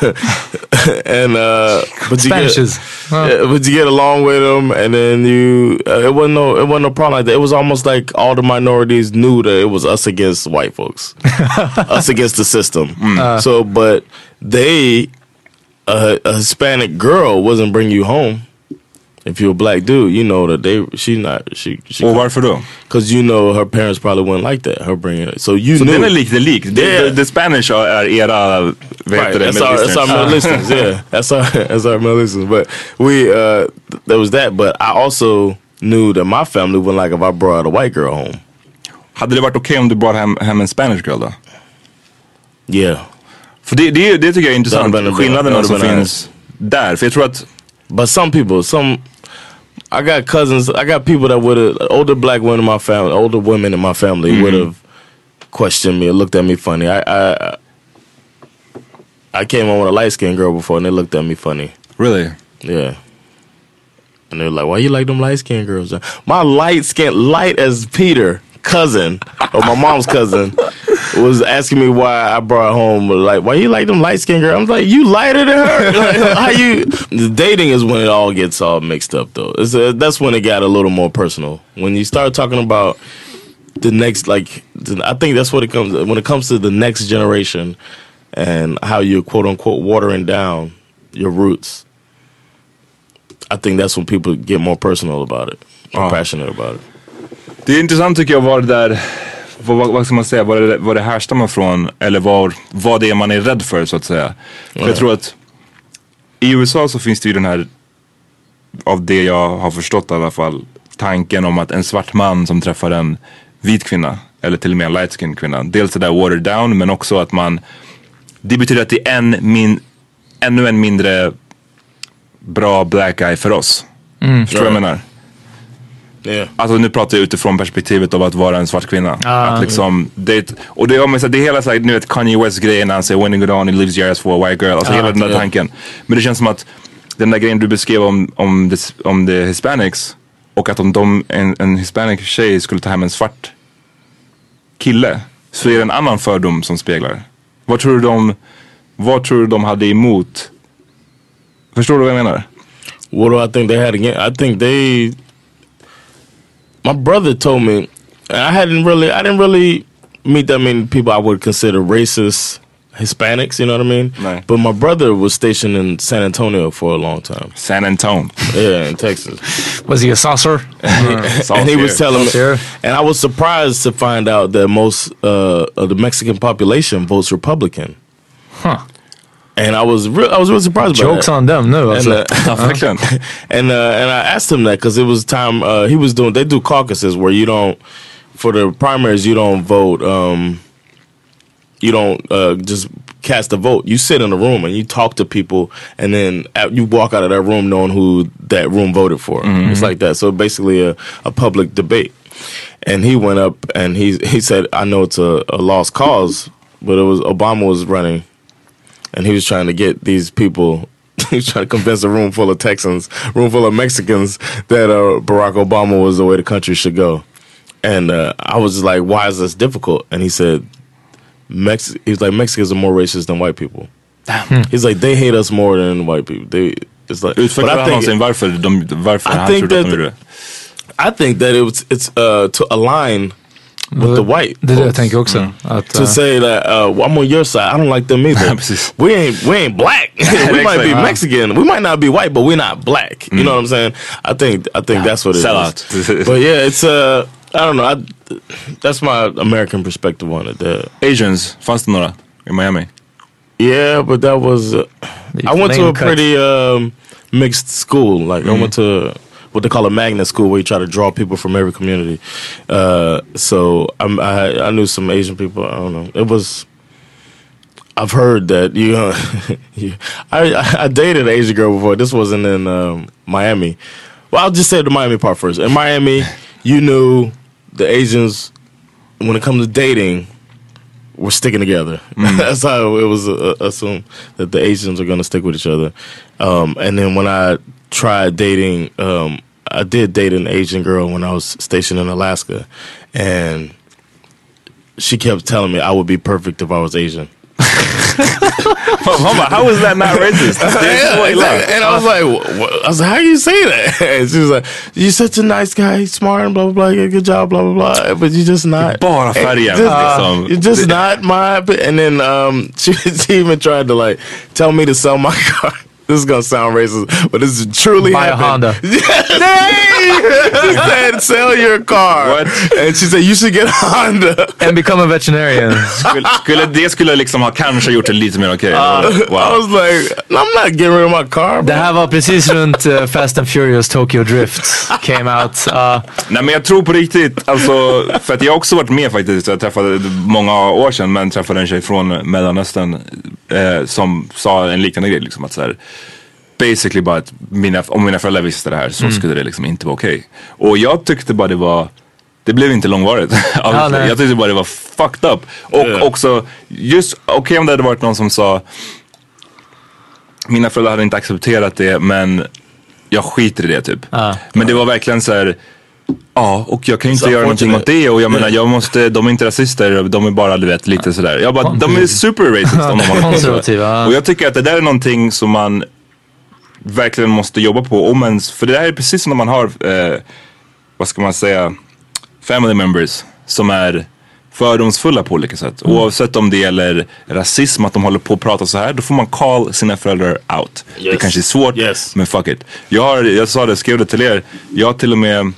and uh, but you get, Spanishes. yeah, but you get along with them, and then you uh, it wasn't no it wasn't no problem like that. It was almost like all the minorities knew that it was us against white folks, us against the system. so, but they a, a Hispanic girl wasn't bring you home. If you're a black dude, you know that they she not she she Och varför då? because you know her parents probably wouldn't like that. Her bringing it, so you Så knew. är lite lik. The, Yeah. the, the Spanish är era, Right, that's our, that's our Middle Easterns. listeners. Yeah, that's our that's our middle listeners. But we uh, th- there was that. But I also knew that my family wouldn't like if I brought a white girl home. Hade det varit okej om du brought hem, hem en Spanish girl då? Yeah, För det, det, det tycker jag är intressant, Det hade varit- skillnaderna som finns där. För jag tror att but some people, some I got cousins. I got people that would have older black women in my family, older women in my family mm-hmm. would have questioned me or looked at me funny. I I I came on with a light skinned girl before, and they looked at me funny. Really? Yeah. And they're like, why you like them light skinned girls? My light skin, light as Peter, cousin, or my mom's cousin, was asking me why I brought home, like, why you like them light skinned girls? I'm like, you lighter than her? Like, how you? The dating is when it all gets all mixed up, though. It's uh that's when it got a little more personal. When you start talking about the next, like, I think that's what it comes, when it comes to the next generation and how you're quote unquote watering down your roots. I think that's when people get more personal about it, more Ah. passionate about it. Det intressant tycker jag det där, vad, vad, vad ska man säga, vad det, vad det härstammar från eller var, vad det är man är rädd för så att säga. För jag tror att i USA så finns det ju den här, av det jag har förstått i alla fall, tanken om att en svart man som träffar en vit kvinna eller till och med en light skin kvinna. Dels det där watered down men också att man, det betyder att det är en min, ännu en mindre bra black guy för oss. Förstår du vad jag menar? Yeah. Alltså nu pratar jag utifrån perspektivet av att vara en svart kvinna. att liksom, det, och det, om det är hela så här, nu vet Kanye West grejen när han säger when you go on he leaves your ass for a white girl. Alltså hela den där ja. tanken. Men det känns som att den där grejen du beskrev om, om, det, om det hispanics och att om de, en, en hispanic tjej skulle ta hem en svart kille så är det en annan fördom som speglar. Vad tror du de, vad tror du de hade emot? Förstår du vad jag menar? What do I think they had again? I think they. My brother told me, and I hadn't really, I didn't really meet that many people I would consider racist Hispanics, you know what I mean? Nej. But my brother was stationed in San Antonio for a long time. San Antonio. Yeah, in Texas. Was he a saucer? and he was telling me, and I was surprised to find out that most uh, of the Mexican population votes Republican. Huh. And I was real, I was really surprised by Jokes that. on them no. And, alltså. uh, and uh, and I asked him that because it was time uh, he was doing. They do caucuses where you don't for the primaries you don't vote. Um, you don't uh, just cast a vote. You sit in a room and you talk to people, and then out- you walk out of that room knowing who that room voted for. It's like that. So basically, a, a public debate. And he went up and he he said, "I know it's a, a lost cause, but it was Obama was running, and he was trying to get these people." He was trying to convince a room full of Texans, room full of Mexicans, that uh, Barack Obama was the way the country should go. And uh, I was just like, "Why is this difficult?" And he said, Mex- he's like Mexicans are more racist than white people. He's like they hate us more than white people. They it's like but Utvecklar I han think, någonsin varför, de, varför I han think att de that- gjorde det? I think that it was it's uh to align with the white. Det är det jag tänker också. Att, To uh, say that uh, well, I'm on your side, I don't like them either. We ain't we ain't black. we might be. Mexican. We might not be white, but we're not black. You know what I'm saying? I think I think that's what it is. Sell out. But yeah, it's uh I don't know. I, that's my American perspective on it. The Asians, fanns det några i Miami? Yeah, but that was uh, I went to a Lane cut. pretty um, mixed school. Like I went to what they call a magnet school, where you try to draw people from every community. Uh, so I'm, I I knew some Asian people. I don't know. It was. I've heard that you. Uh, you I, I dated an Asian girl before. This wasn't in um, Miami. Well, I'll just say the Miami part first. In Miami, you knew the Asians when it comes to dating we're sticking together. That's how it was uh, assumed that the Asians are going to stick with each other. Um, and then when I tried dating, um, I did date an Asian girl when I was stationed in Alaska, and she kept telling me I would be perfect if I was Asian. Bara, how is that not racist? Så illa. and I was like, what? I was like, how do you say that? And she was like, you're such a nice guy, smart and blah blah blah, good job, blah blah blah. But you're just not. Färgen. Just- liksom. You're just not my. And then um, she, she even tried to like tell me to sell my car. This is gonna sound racist, but this is truly Buy a happened. Honda. she said, "Sell your car." What? And she said, "You should get a Honda." And become a veterinarian. Skulle, skulle, det skulle liksom ha kanske gjort det lite mer okej. I Wow. was like, "I'm not getting rid of my car." Det bro." här var precis runt uh, Fast and Furious Tokyo Drift came out. Uh, Nej men jag tror på riktigt, alltså, för att jag har också varit med faktiskt. Jag träffade många år sedan, men träffade en tjej från Mellanöstern eh, som sa en liknande grej. Liksom, att så här, basically bara att mina, om mina föräldrar visste det här så skulle det liksom inte vara okej. Och jag tyckte bara det var det blev inte långvarigt. Nej. jag tyckte bara det var fucked up. Och Ja. också, just okej om det hade varit någon som sa mina föräldrar hade inte accepterat det men jag skiter i det typ. Ja. Men det var verkligen så här. Ja, och jag kan ju inte Så göra någonting åt det och jag menar jag måste, de är inte rasister, de är bara du vet lite sådär. Jag bara, de är super racist om de håller på. Och jag tycker att det där är någonting som man verkligen måste jobba på. Om ens, för det där är precis som när man har, eh, vad ska man säga, family members som är fördomsfulla på olika sätt. Mm. Oavsett om det gäller rasism, att de håller på att prata så här, då får man call sina föräldrar out. Det Yes. kanske är svårt, Yes. men fuck it. Jag, har, jag sa det, skrev det till er, jag har till och med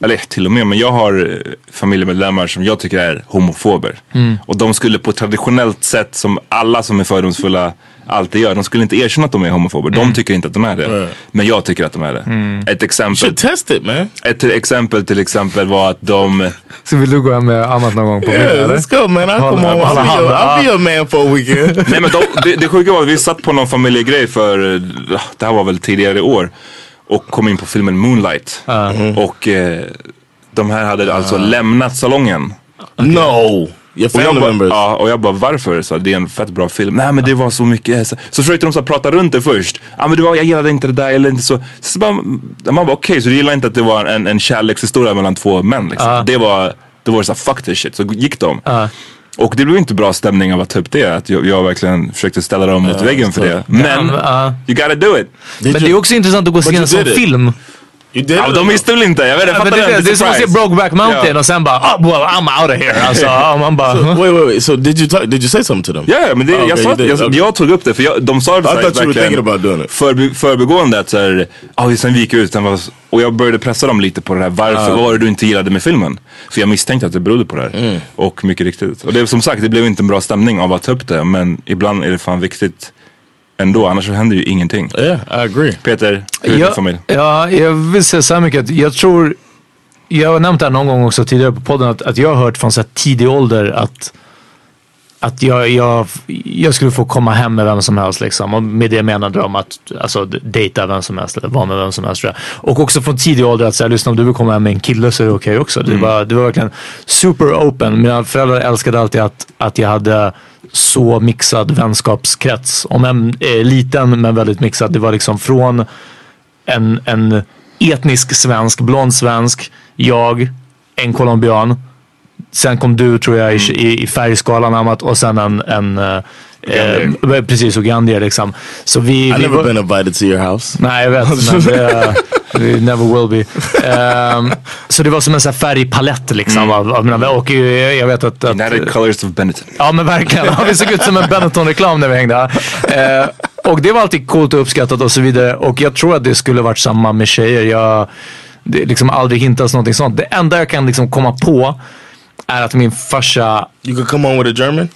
eller till och med, men jag har eh, familjemedlemmar som jag tycker är homofober. Och de skulle på traditionellt sätt som alla som är fördomsfulla alltid gör, de skulle inte erkänna att de är homofober. De tycker inte att de är det. Men jag tycker att de är det. Ett exempel, should test it, man. ett exempel till exempel var att de så vill du gå hem med Amat någon gång på Yeah, fredag eller? let's go, man. I'll come on. I'll hålla be, your, handen. I'll be your man for a weekend. Nej men de, det, det sjuka var att vi satt på någon familjegrej för, eh, det här var väl tidigare i år. Och kom in på filmen Moonlight. Och eh, de här hade alltså lämnat salongen. no, your Och jag, family bara, members. ja, och jag bara varför? Så det är en fett bra film. Nej men det var så mycket. Så, så försökte de så prata runt det först. Ja men det var, jag gillade inte det där eller inte så. så bara, man bara okej så du gillar inte att det var en, en kärlekshistoria mellan två män liksom. Det var, då var det såhär fuck this shit. Så gick de. Och det blev inte bra stämning av att ta upp det. Att jag, jag verkligen försökte ställa dem mot väggen för det. Men you gotta do it. Men det är också intressant att gå och se en sån film. Ja, de visste väl inte, jag vet inte, jag fattar det, det är som att se. Brokeback Mountain Ja. och sen bara oh, well I'm out of here. Alltså, man bara, So, wait, wait, wait. So did you talk, did you say something to them? Ja, ja, men det, Oh, jag, okay, sa, did. jag, Okay. jag tog upp det för jag, de sa det I så här, thought you were verkligen thinking about doing it. Förbi, förbigående att oh, sen gick ut den var, och jag började pressa dem lite på det här. Varför, vad var det du inte gillade med filmen? För jag misstänkte att det berodde på det här. Mm. Och mycket riktigt. Och det är som sagt, det blev inte en bra stämning av att ta upp det. Men ibland är det fan viktigt ändå, annars så händer ju ingenting. Yeah, I agree. Peter, hur är din familj? ja, jag vill säga så här mycket. att Jag tror, jag har nämnt det här någon gång också tidigare på podden, att, att jag har hört från så här tidig ålder att, att jag, jag, jag skulle få komma hem med vem som helst. Liksom. Och med det menade de att alltså, dejta vem som helst eller vara med vem som helst. Och också från tidig ålder att säga, lyssna om du vill komma hem med en kille så är det okej också. Det, var, det var verkligen super open. Mina föräldrar älskade alltid att, att jag hade så mixad vänskapskrets. Om en eh, liten men väldigt mixad. Det var liksom från en, en etnisk svensk, blond svensk, jag, en colombian. Sen kom du tror jag i, i, i färgskalan Amat och sen en, en eh, eh, precis ugandier liksom. Så vi, I vi never been invited to your house. Nej jag vet, men det, we never will be. Ehm, så det var som en sån här färgpalett liksom av, av mina. Och jag vet att... att United Colors of Benetton. Ja men verkligen. Ja, vi såg ut som en Benetton-reklam när vi hängde. Eh, och det var alltid coolt och uppskattat och så vidare. Och jag tror att det skulle varit samma med tjejer. Jag, det liksom aldrig hintats någonting sånt. Det enda jag kan liksom komma på är att min farsa You could come on with a German?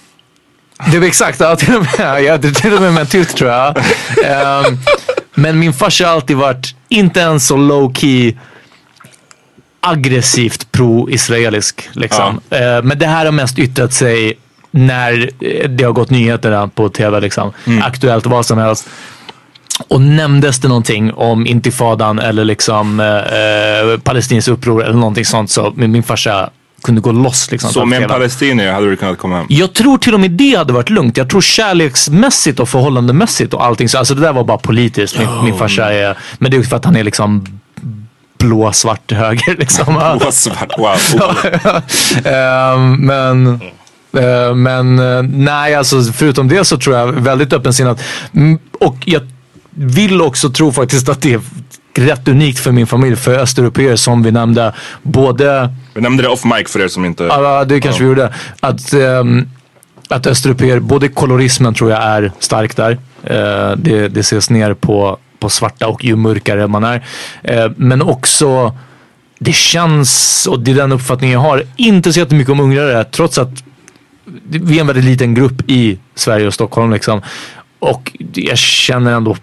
det var exakt, ja, till och med, ja, till och med med en tysk tror jag. Ehm, men min farsa har alltid varit, inte ens så low key aggressivt pro-israelisk. Liksom. Eh, men det här har mest yttrat sig när eh, det har gått nyheter på tv. Liksom. Aktuellt, vad som helst. Och nämndes det någonting om intifadan eller liksom eh, eh, palestinskt uppror eller någonting sånt så min, min farsa kunde gå loss. Liksom, Så med en palestinier hade du kunnat komma hem? Jag tror till och med det hade varit lugnt. Jag tror kärleksmässigt och förhållandemässigt och allting. Så, alltså det där var bara politiskt. Min, min farsa är, men det är för att han är liksom blå, svart, höger liksom. Wow, svart, wow. Ehm, men eh, men eh, nej, alltså förutom det så tror jag väldigt öppensinnat. Mm, Och jag vill också tro faktiskt att det rätt unikt för min familj, för östeuropeer som vi nämnde. Både Vi nämnde det off mic för er som inte... Ja, det kanske vi gjorde. Att, ehm, att östeuropeer, både kolorismen tror jag är stark där. Eh, det, det ses ner på, på svarta och ju mörkare man är. Eh, men också, det känns, och det är den uppfattningen jag har, inte så jättemycket om ungrare trots att vi är en väldigt liten grupp i Sverige och Stockholm. Liksom. Och jag känner ändå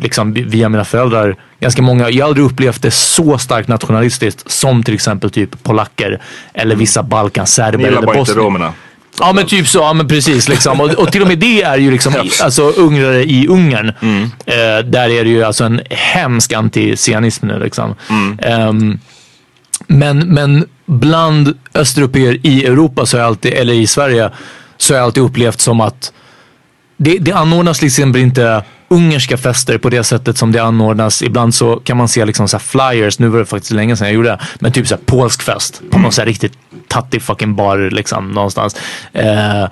liksom via mina föräldrar, ganska många, jag har aldrig upplevt det så starkt nationalistiskt som till exempel typ polacker eller vissa balkanserber Ni gillar bara inte romerna. Ja men typ så, ja men precis liksom. Och, och till och med det är ju liksom alltså ungrare i Ungern. Eh, där är det ju alltså en hemsk antisionism nu liksom. Ehm, men, men bland östeuropeer i Europa, så har jag alltid, eller i Sverige, så har jag alltid upplevt som att det, det anordnas liksom inte ungerska fester på det sättet som det anordnas. Ibland så kan man se liksom så här flyers, nu var det faktiskt länge sedan jag gjorde det, men typ så här polsk fest på någon så här riktigt tattig fucking bar liksom någonstans. Eh,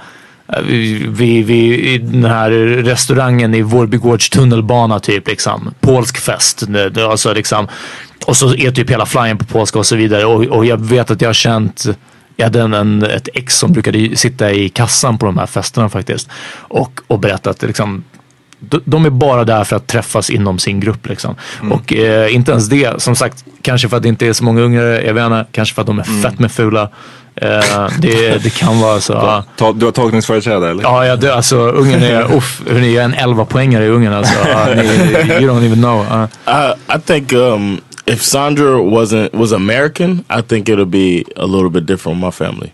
vi, vi, vi, I den här restaurangen i Vårbygårds tunnelbana typ liksom. Polsk fest. Alltså, liksom, och så är typ hela flyen på polska och så vidare. Och, och jag vet att jag har känt jag hade en, en, ett ex som brukade sitta i kassan på de här festerna faktiskt. Och, och berätta att liksom, de, är bara där för att träffas inom sin grupp. Liksom. Och eh, inte ens det, som sagt, kanske för att det inte är så många ungrare, jag vet inte, kanske för att de är fett med fula. Eh, det, det kan vara så. Ta, du har tolkningsföreträde eller? Ja, ja det, alltså Ungern är, uff, hörni, jag är en 11 poängare i Ungern alltså. Ja, ni, you don't even know. Ja. I I think um, if Sandra wasn't was American, I think it'll be a little bit different with my family.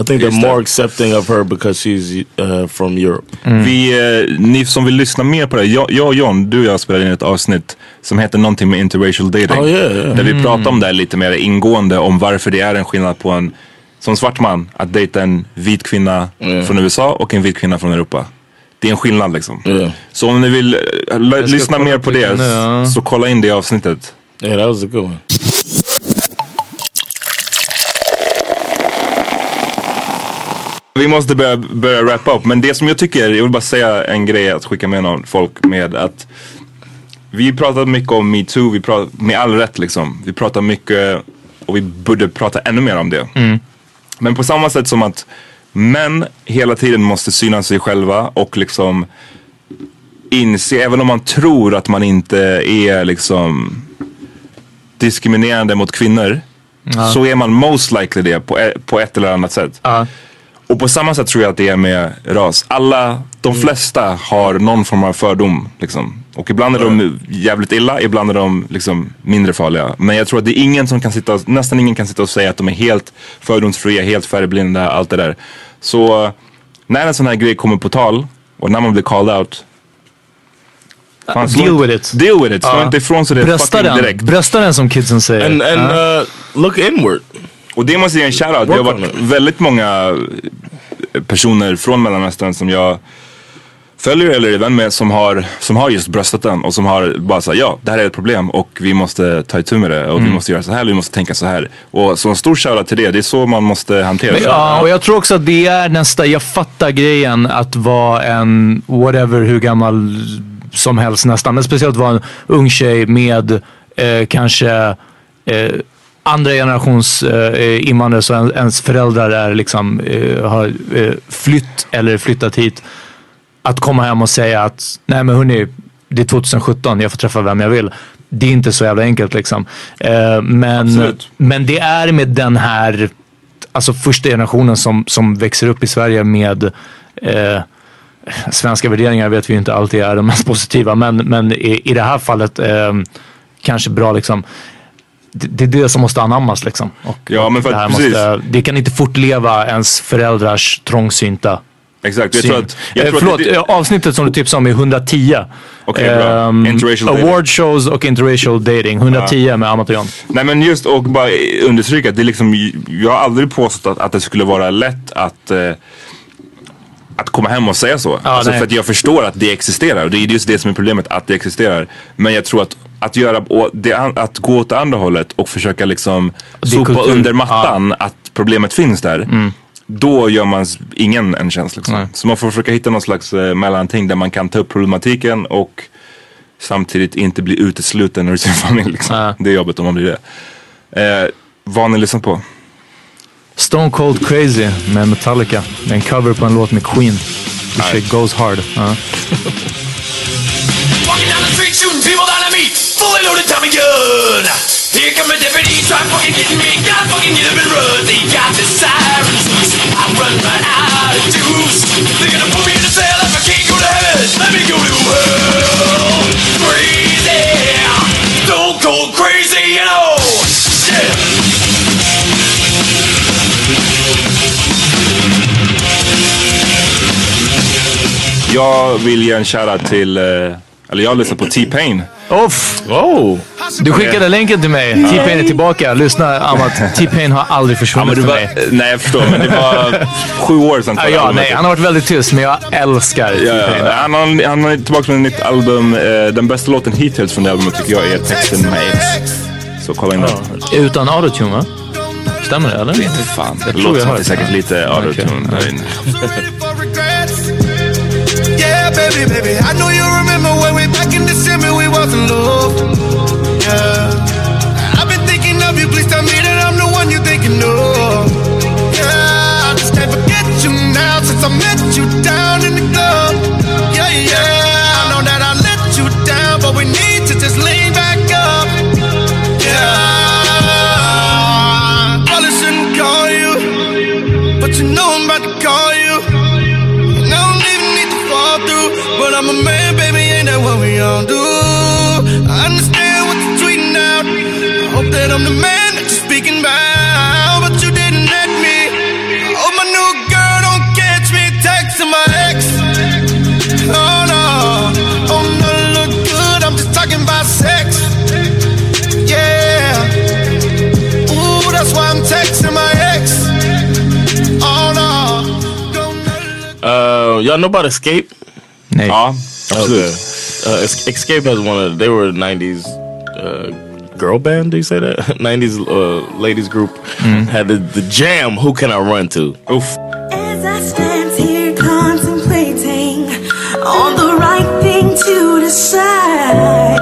I think they're more accepting of her because she's uh, from Europe. Vi, eh, ni som vill lyssna mer på det, jag, jag och John, du och jag spelade in ett avsnitt som heter någonting med interracial dating. Oh, yeah, yeah. Där vi pratar om det här lite mer ingående om varför det är en skillnad på en, som svart man, att dejta en vit kvinna från USA och en vit kvinna från Europa. Det är en skillnad liksom. Yeah. Så om ni vill eh, lyssna mer på på det, det, ja. så kolla in det avsnittet. Yeah, that was a good one. Vi måste börja, börja wrappa upp. Men det som jag tycker, jag vill bara säga en grej att skicka med någon folk med att vi pratar mycket om metoo, vi pratar, med all rätt liksom. Vi pratar mycket och vi borde prata ännu mer om det. Men på samma sätt som att män hela tiden måste syna sig själva och liksom inse, även om man tror att man inte är liksom diskriminerande mot kvinnor. Så är man most likely det på, e- på ett eller annat sätt. Ja. Och på samma sätt tror jag att det är med ras. Alla, de flesta har någon form av fördom. Liksom. Och ibland är de jävligt illa, ibland är de liksom mindre farliga. Men jag tror att det är ingen som kan sitta, nästan ingen kan sitta och säga att de är helt fördomsfria, helt färgblinda, allt det där. Så när en sån här grej kommer på tal och när man blir called out. fan, slå deal with it. Deal with it. Slå Ja. inte ifrån sig det Brösta fucking den. direkt. Brösta den som kidsen säger. And and Ja. uh, look inward. Och det måste jag ge en shoutout. Det har varit it. väldigt många personer från Mellanöstern som jag följer eller är vän med som har, som har just bröstat den och som har bara sagt ja, det här är ett problem och vi måste ta itu med det och Mm. vi måste göra så här, vi måste tänka så här. Och så en stor shoutout till det, det är så man måste hantera det. ja, och jag tror också att det är nästa, jag fattar grejen att vara en, whatever, hur gammal som helst nästan. Men speciellt vara en ung tjej med eh, kanske eh, andra generations eh, invandrare så en, ens föräldrar är liksom, eh, har eh, flytt eller flyttat hit. Att komma hem och säga att nej men hörni, det är 2017, jag får träffa vem jag vill. Det är inte så jävla enkelt liksom. Eh, men, Absolut. men det är med den här alltså första generationen som, som växer upp i Sverige med eh, svenska värderingar vet vi ju inte alltid är de mest positiva. Men, men i, i det här fallet eh, kanske bra liksom. Det, är det som måste anammas liksom. Och, Ja, men för det, måste, det kan inte fortleva ens föräldrars trångsynta Exakt, jag syn. tror att... Jag Eh, tror förlåt, att det, eh, avsnittet som du tipsade om är 110. Okej, bra. Ehm, Interracial dating. Award shows och interracial dating. 110 med Amat och John. Nej men just och bara understryka att det är liksom, jag har aldrig påstått att, att det skulle vara lätt att eh, att komma hem och säga så. alltså nej. för att jag förstår att det existerar och det är just det som är problemet, att det existerar. Men jag tror att att, göra, och det, att gå åt andra hållet och försöka liksom sopa kultur. under mattan att problemet finns där. Då gör man ingen en tjänst. Liksom. Nej. Så man får försöka hitta någon slags eh, mellanting där man kan ta upp problematiken och samtidigt inte bli utesluten ur sin familj. Liksom. Ja. Det är jobbigt om man blir det. Eh, vad har ni lyssnat på? Stone Cold Crazy med Metallica. Det är en cover på en låt med Queen. The shit goes hard. Ja. Walking down the me Fully loaded Tommy gun Here come a deputy try fucking getting me. God fucking get up and run. They got the sirens loose. I'm running right out of juice They're gonna put me in a cell if I can't go to heaven. Let me go to hell. Crazy. Don't go crazy you know Yeah. Jag vill ge en shoutout till, eh, eller jag lyssnar på T-Pain. Off! Oh, Du skickade länken till mig. T-Pain är tillbaka. Lyssna Amat. T-Pain har aldrig Ja, försvunnit det för var, mig. nej jag förstår, men det var sju år sedan Ja, ja, nej, han har varit väldigt tyst, men jag älskar Ja, T-Pain. ja. Han, har, han är tillbaka med ett nytt album. Eh, den bästa låten hittills från det albumet tycker jag är texten med X. Så kolla in den. Utan autotune, va? Stämmer det, eller? Vet inte fan. Det tror låter jag som det säkert lite autotune där inne. Yeah, baby, baby, I know you remember when we back in December we wasn't love. Yeah, I've been thinking of you. Please tell me that I'm the one you're thinking of. Yeah, I just can't forget you now since I met you down in the club. Yeah, yeah, I'm the man that you're speaking about, but you didn't let me. I hope my new girl don't catch me texting my ex. Oh no, oh no, look good. I'm just talking about sex. Yeah, ooh, that's why I'm texting my ex. Oh no, don't uh, y'all know about Escape? Nej. Ja, Okay. absolut. Uh, Escape has one of they were a '90s uh, girl band. Do you say that? '90s uh, ladies group had the, the jam. Who can I run to? Uff. As I stand here contemplating on the right thing to decide,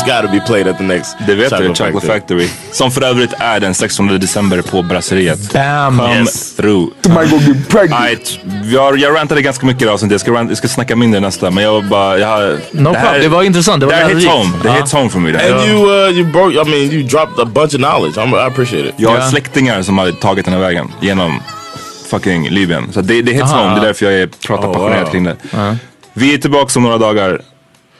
it's got to be played at the next Det vet du, Chocolate Factory. Som för övrigt är den 16 december på Brasseriet. Bam! Come Yes. through. Right. Jag, jag rantade ganska mycket idag, så jag ska, rant, jag ska snacka mindre nästa. Men jag bara, jag har... No problem. Det var intressant. Det var Det här hits home. Det Ja. hits home for me. Det här. And you, uh, you broke. I mean, you dropped a bunch of knowledge. I'm, I appreciate it. Jag har Ja. släktingar som har tagit den här vägen genom fucking Libyen. Så det, det hits Aha. home. Det är därför jag är, pratar Oh, passionerat wow. kring det. Vi är tillbaka om några dagar.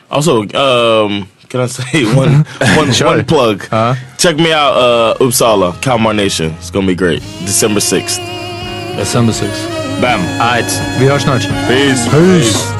Also, um, can I say one one one plug? Check me out, uh, Uppsala, Kalmar Nation. It's gonna be great. December sixth. December sixth. Bam! Alright, vi hörs snart. Peace! Peace.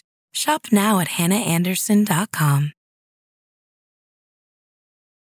Shop now at hannahanderson.com.